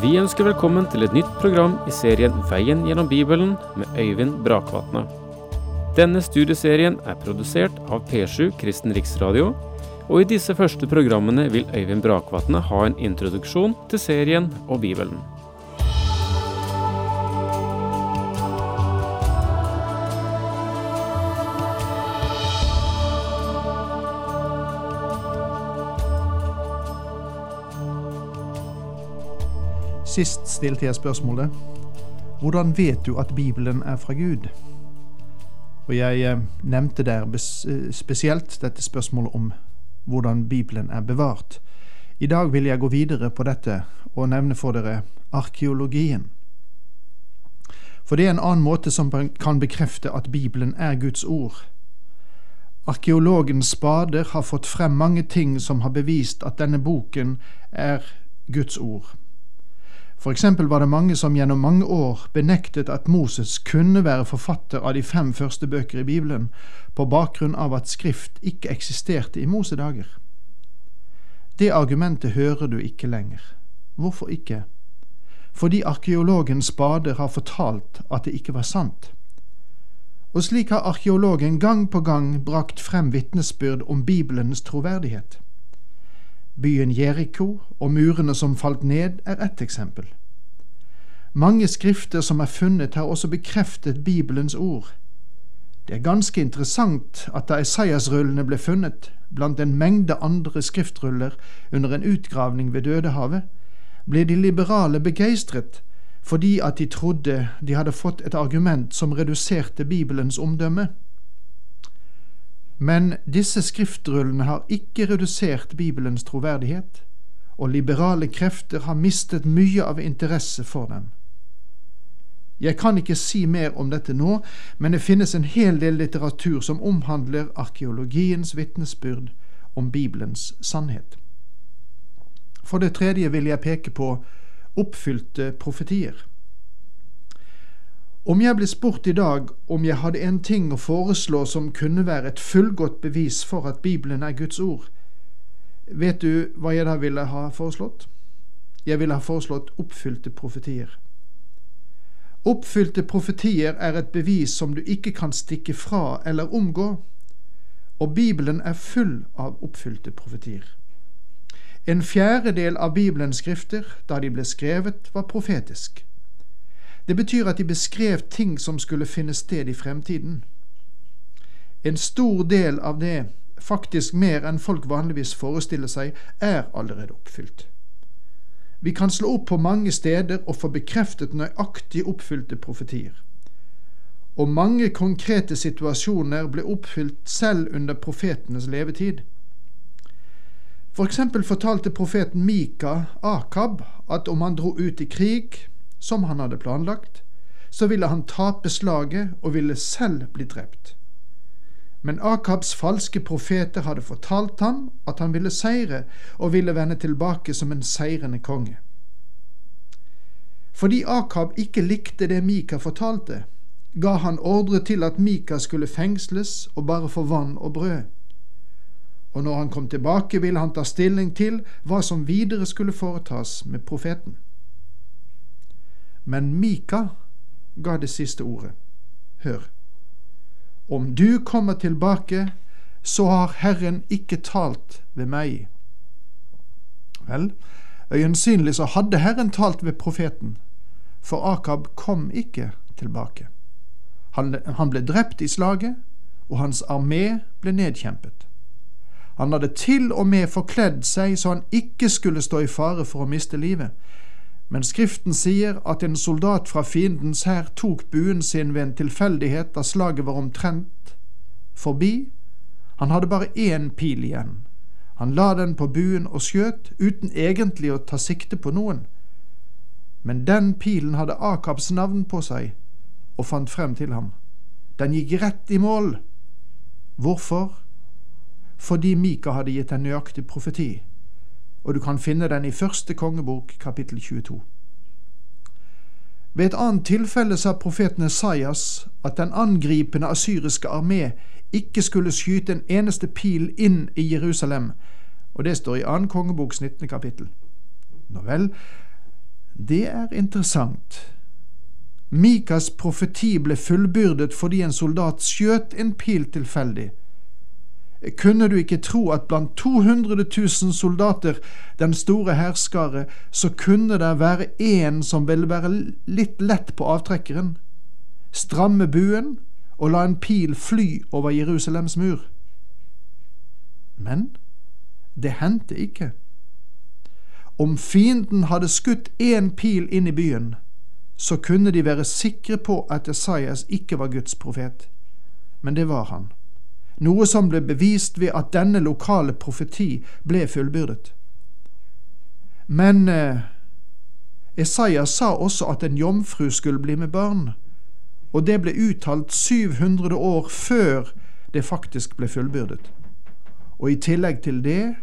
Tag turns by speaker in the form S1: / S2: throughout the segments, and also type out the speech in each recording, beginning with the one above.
S1: Vi ønsker velkommen til et nytt program i serien Veien gjennom Bibelen med Øyvind Brakvatne. Denne studieserien er produsert av P7 Kristen Riksradio, og i disse første programmene vil Øyvind Brakvatne ha en introduksjon til serien og Bibelen.
S2: Sist stilte jeg spørsmålet Hvordan vet du at Bibelen er fra Gud? Og jeg eh, nevnte der eh, spesielt dette spørsmålet om hvordan Bibelen er bevart. I dag vil jeg gå videre på dette og nevne for dere arkeologien. For det er en annen måte som kan bekrefte at Bibelen er Guds ord. Arkeologens spader har fått frem mange ting som har bevist at denne boken er Guds ord. For eksempel var det mange som gjennom mange år benektet at Moses kunne være forfatter av de fem første bøker i Bibelen, på bakgrunn av at Skrift ikke eksisterte i Mosedager. Det argumentet hører du ikke lenger. Hvorfor ikke? Fordi arkeologen Spade har fortalt at det ikke var sant. Og slik har arkeologen gang på gang brakt frem vitnesbyrd om Bibelens troverdighet. Byen Jeriko og murene som falt ned, er ett eksempel. Mange skrifter som er funnet, har også bekreftet Bibelens ord. Det er ganske interessant at da Esaias-rullene ble funnet, blant en mengde andre skriftruller under en utgravning ved Dødehavet, ble de liberale begeistret fordi at de trodde de hadde fått et argument som reduserte Bibelens omdømme. Men disse skriftrullene har ikke redusert Bibelens troverdighet, og liberale krefter har mistet mye av interesse for dem. Jeg kan ikke si mer om dette nå, men det finnes en hel del litteratur som omhandler arkeologiens vitnesbyrd om Bibelens sannhet. For det tredje vil jeg peke på oppfylte profetier. Om jeg ble spurt i dag om jeg hadde en ting å foreslå som kunne være et fullgodt bevis for at Bibelen er Guds ord, vet du hva jeg da ville ha foreslått? Jeg ville ha foreslått oppfylte profetier. Oppfylte profetier er et bevis som du ikke kan stikke fra eller omgå, og Bibelen er full av oppfylte profetier. En fjerdedel av Bibelens skrifter, da de ble skrevet, var profetisk. Det betyr at de beskrev ting som skulle finne sted i fremtiden. En stor del av det, faktisk mer enn folk vanligvis forestiller seg, er allerede oppfylt. Vi kan slå opp på mange steder og få bekreftet nøyaktig oppfylte profetier. Og mange konkrete situasjoner ble oppfylt selv under profetenes levetid. For eksempel fortalte profeten Mika Akab at om han dro ut i krig, som han hadde planlagt, så ville han tape slaget og ville selv bli drept. Men Akabs falske profeter hadde fortalt ham at han ville seire og ville vende tilbake som en seirende konge. Fordi Akab ikke likte det Mika fortalte, ga han ordre til at Mika skulle fengsles og bare få vann og brød. Og når han kom tilbake, ville han ta stilling til hva som videre skulle foretas med profeten. Men Mika ga det siste ordet. Hør. Om du kommer tilbake, så har Herren ikke talt ved meg. Vel, øyensynlig så hadde Herren talt ved profeten, for Akab kom ikke tilbake. Han, han ble drept i slaget, og hans armé ble nedkjempet. Han hadde til og med forkledd seg så han ikke skulle stå i fare for å miste livet, men Skriften sier at en soldat fra fiendens hær tok buen sin ved en tilfeldighet da slaget var omtrent forbi. Han hadde bare én pil igjen. Han la den på buen og skjøt, uten egentlig å ta sikte på noen. Men den pilen hadde Akabs navn på seg og fant frem til ham. Den gikk rett i mål. Hvorfor? Fordi Mika hadde gitt en nøyaktig profeti og du kan finne den i første kongebok kapittel 22. Ved et annet tilfelle sa profeten Esaias at den angripende asyriske armé ikke skulle skyte en eneste pil inn i Jerusalem, og det står i annen kongeboks 19. kapittel. Nå vel, Det er interessant. Mikas profeti ble fullbyrdet fordi en soldat skjøt en pil tilfeldig. Kunne du ikke tro at blant 200 000 soldater, den store hærskare, så kunne det være én som ville være litt lett på avtrekkeren, stramme buen og la en pil fly over Jerusalems mur? Men det hendte ikke. Om fienden hadde skutt én pil inn i byen, så kunne de være sikre på at Esaias ikke var Guds profet. Men det var han noe som ble bevist ved at denne lokale profeti ble fullbyrdet. Men eh, Esaias sa også at en jomfru skulle bli med barn, og det ble uttalt 700 år før det faktisk ble fullbyrdet. Og i tillegg til det,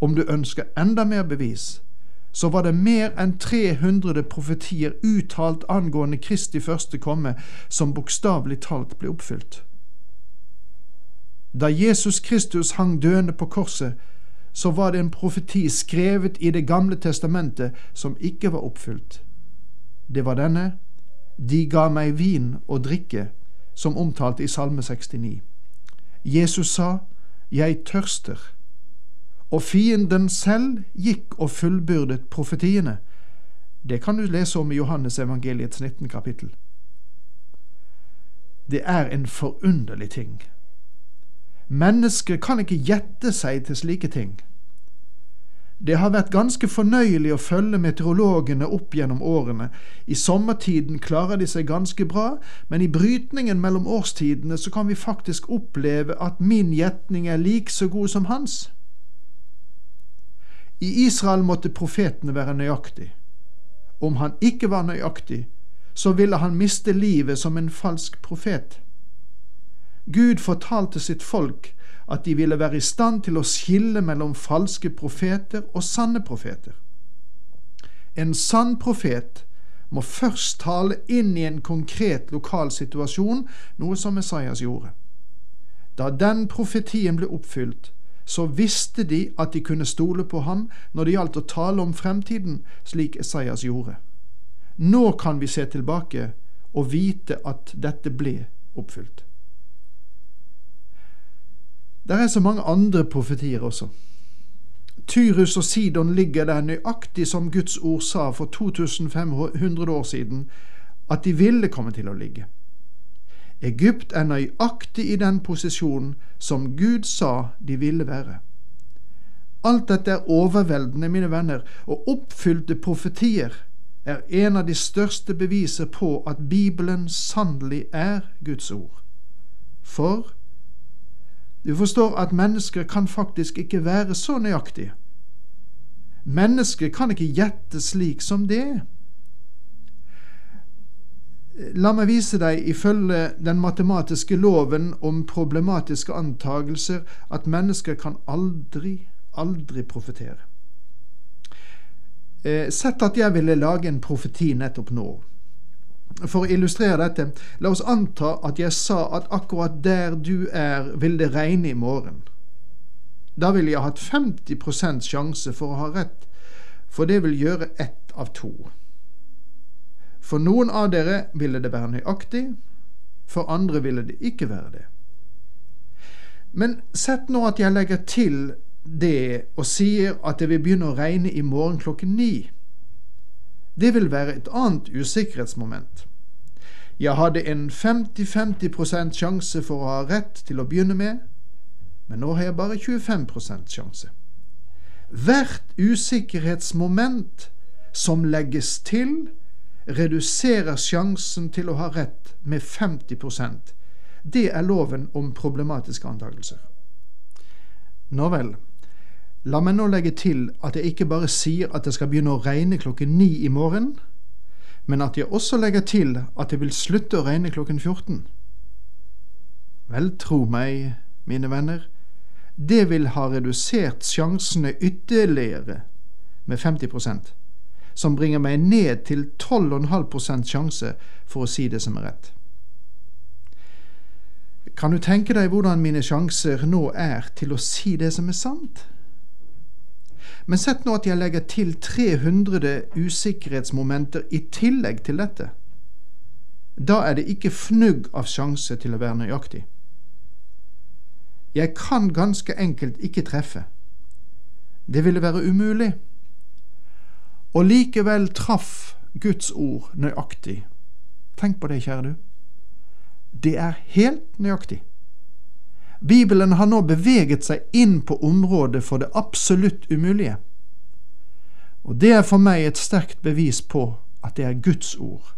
S2: om du ønsker enda mer bevis, så var det mer enn 300 profetier uttalt angående Kristi første komme som bokstavelig talt ble oppfylt. Da Jesus Kristus hang døende på korset, så var det en profeti skrevet i Det gamle testamentet som ikke var oppfylt. Det var denne De ga meg vin og drikke, som omtalt i Salme 69. Jesus sa, Jeg tørster. Og fienden selv gikk og fullbyrdet profetiene. Det kan du lese om i Johannes evangeliets 19. kapittel. Det er en forunderlig ting Mennesker kan ikke gjette seg til slike ting. Det har vært ganske fornøyelig å følge meteorologene opp gjennom årene. I sommertiden klarer de seg ganske bra, men i brytningen mellom årstidene så kan vi faktisk oppleve at min gjetning er like så god som hans. I Israel måtte profetene være nøyaktig. Om han ikke var nøyaktig, så ville han miste livet som en falsk profet. Gud fortalte sitt folk at de ville være i stand til å skille mellom falske profeter og sanne profeter. En sann profet må først tale inn i en konkret lokal situasjon, noe som Messias gjorde. Da den profetien ble oppfylt, så visste de at de kunne stole på ham når det gjaldt å tale om fremtiden, slik Esaias gjorde. Nå kan vi se tilbake og vite at dette ble oppfylt. Det er så mange andre profetier også. Tyrus og Sidon ligger der nøyaktig som Guds ord sa for 2500 år siden at de ville komme til å ligge. Egypt er nøyaktig i den posisjonen som Gud sa de ville være. Alt dette er overveldende, mine venner, og oppfylte profetier er en av de største beviser på at Bibelen sannelig er Guds ord. For du forstår at mennesker kan faktisk ikke være så nøyaktige. Mennesker kan ikke gjette slik som det. La meg vise deg ifølge den matematiske loven om problematiske antagelser at mennesker kan aldri, aldri profetere. Eh, sett at jeg ville lage en profeti nettopp nå. For å illustrere dette, la oss anta at jeg sa at akkurat der du er, vil det regne i morgen. Da ville jeg hatt 50% sjanse for å ha rett, for det vil gjøre ett av to. For noen av dere ville det være nøyaktig, for andre ville det ikke være det. Men sett nå at jeg legger til det og sier at det vil begynne å regne i morgen klokken ni. Det vil være et annet usikkerhetsmoment. Jeg hadde en 50-50 sjanse for å ha rett til å begynne med, men nå har jeg bare 25% sjanse. Hvert usikkerhetsmoment som legges til, reduserer sjansen til å ha rett med 50% Det er loven om problematiske antakelser. Nå vel, La meg nå legge til at jeg ikke bare sier at det skal begynne å regne klokken ni i morgen, men at jeg også legger til at det vil slutte å regne klokken 14. Vel, tro meg, mine venner, det vil ha redusert sjansene ytterligere med 50% som bringer meg ned til 12,5 sjanse for å si det som er rett. Kan du tenke deg hvordan mine sjanser nå er til å si det som er sant? Men sett nå at jeg legger til 300 usikkerhetsmomenter i tillegg til dette. Da er det ikke fnugg av sjanse til å være nøyaktig. Jeg kan ganske enkelt ikke treffe. Det ville være umulig. Og likevel traff Guds ord nøyaktig. Tenk på det, kjære du. Det er helt nøyaktig. Bibelen har nå beveget seg inn på området for det absolutt umulige. Og det er for meg et sterkt bevis på at det er Guds ord.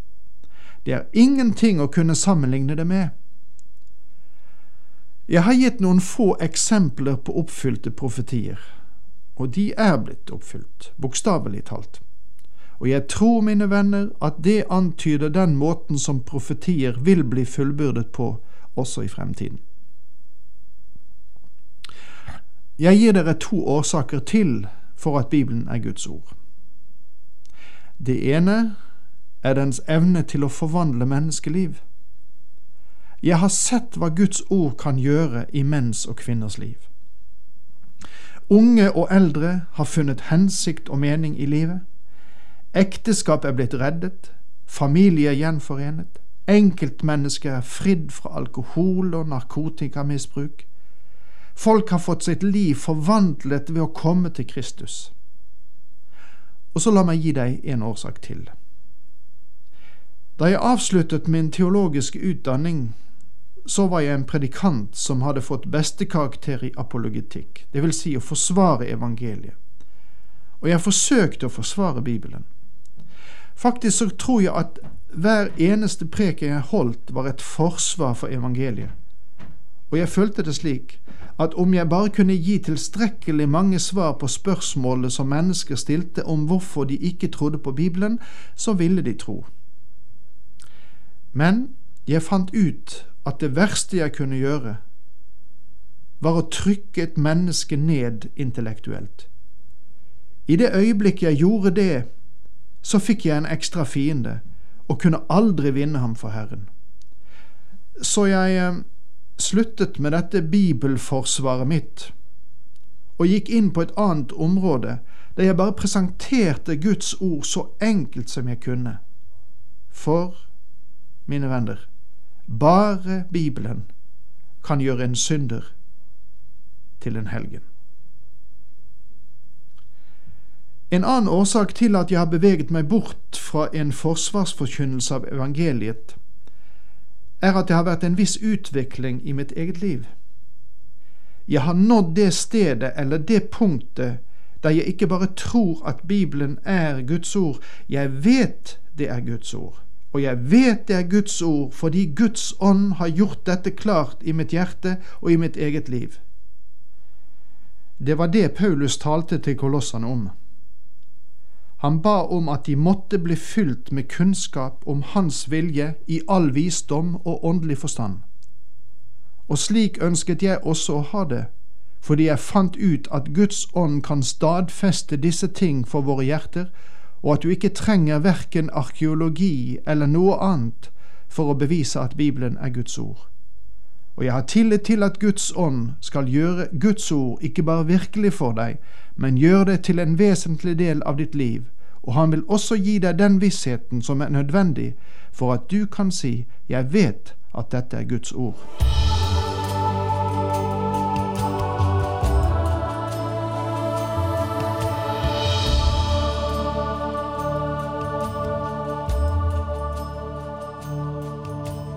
S2: Det er ingenting å kunne sammenligne det med. Jeg har gitt noen få eksempler på oppfylte profetier, og de er blitt oppfylt, bokstavelig talt. Og jeg tror, mine venner, at det antyder den måten som profetier vil bli fullbyrdet på også i fremtiden. Jeg gir dere to årsaker til for at Bibelen er Guds ord. Det ene er dens evne til å forvandle menneskeliv. Jeg har sett hva Guds ord kan gjøre i menns og kvinners liv. Unge og eldre har funnet hensikt og mening i livet. Ekteskap er blitt reddet, familier gjenforenet, enkeltmennesker er fridd fra alkohol og narkotikamisbruk. Folk har fått sitt liv forvandlet ved å komme til Kristus. Og så la meg gi deg en årsak til. Da jeg avsluttet min teologiske utdanning, så var jeg en predikant som hadde fått bestekarakter i apologetikk, det vil si å forsvare evangeliet. Og jeg forsøkte å forsvare Bibelen. Faktisk så tror jeg at hver eneste preken jeg holdt, var et forsvar for evangeliet. Og jeg følte det slik at om jeg bare kunne gi tilstrekkelig mange svar på spørsmålet som mennesker stilte om hvorfor de ikke trodde på Bibelen, så ville de tro. Men jeg fant ut at det verste jeg kunne gjøre, var å trykke et menneske ned intellektuelt. I det øyeblikk jeg gjorde det, så fikk jeg en ekstra fiende og kunne aldri vinne ham for Herren. Så jeg eh, sluttet med dette bibelforsvaret mitt og gikk inn på et annet område der jeg bare presenterte Guds ord så enkelt som jeg kunne. For, mine venner, bare Bibelen kan gjøre en synder til en helgen. En annen årsak til at jeg har beveget meg bort fra en forsvarsforkynnelse av evangeliet, er at det har vært en viss utvikling i mitt eget liv. Jeg har nådd det stedet eller det punktet der jeg ikke bare tror at Bibelen er Guds ord, jeg vet det er Guds ord. Og jeg vet det er Guds ord fordi Guds ånd har gjort dette klart i mitt hjerte og i mitt eget liv. Det var det Paulus talte til kolossene om. Han ba om at de måtte bli fylt med kunnskap om Hans vilje i all visdom og åndelig forstand. Og slik ønsket jeg også å ha det, fordi jeg fant ut at Guds ånd kan stadfeste disse ting for våre hjerter, og at du ikke trenger verken arkeologi eller noe annet for å bevise at Bibelen er Guds ord. Og jeg har tillit til at Guds ånd skal gjøre Guds ord ikke bare virkelig for deg, men gjør det til en vesentlig del av ditt liv, og han vil også gi deg den vissheten som er nødvendig for at du kan si 'Jeg vet at dette er Guds ord'.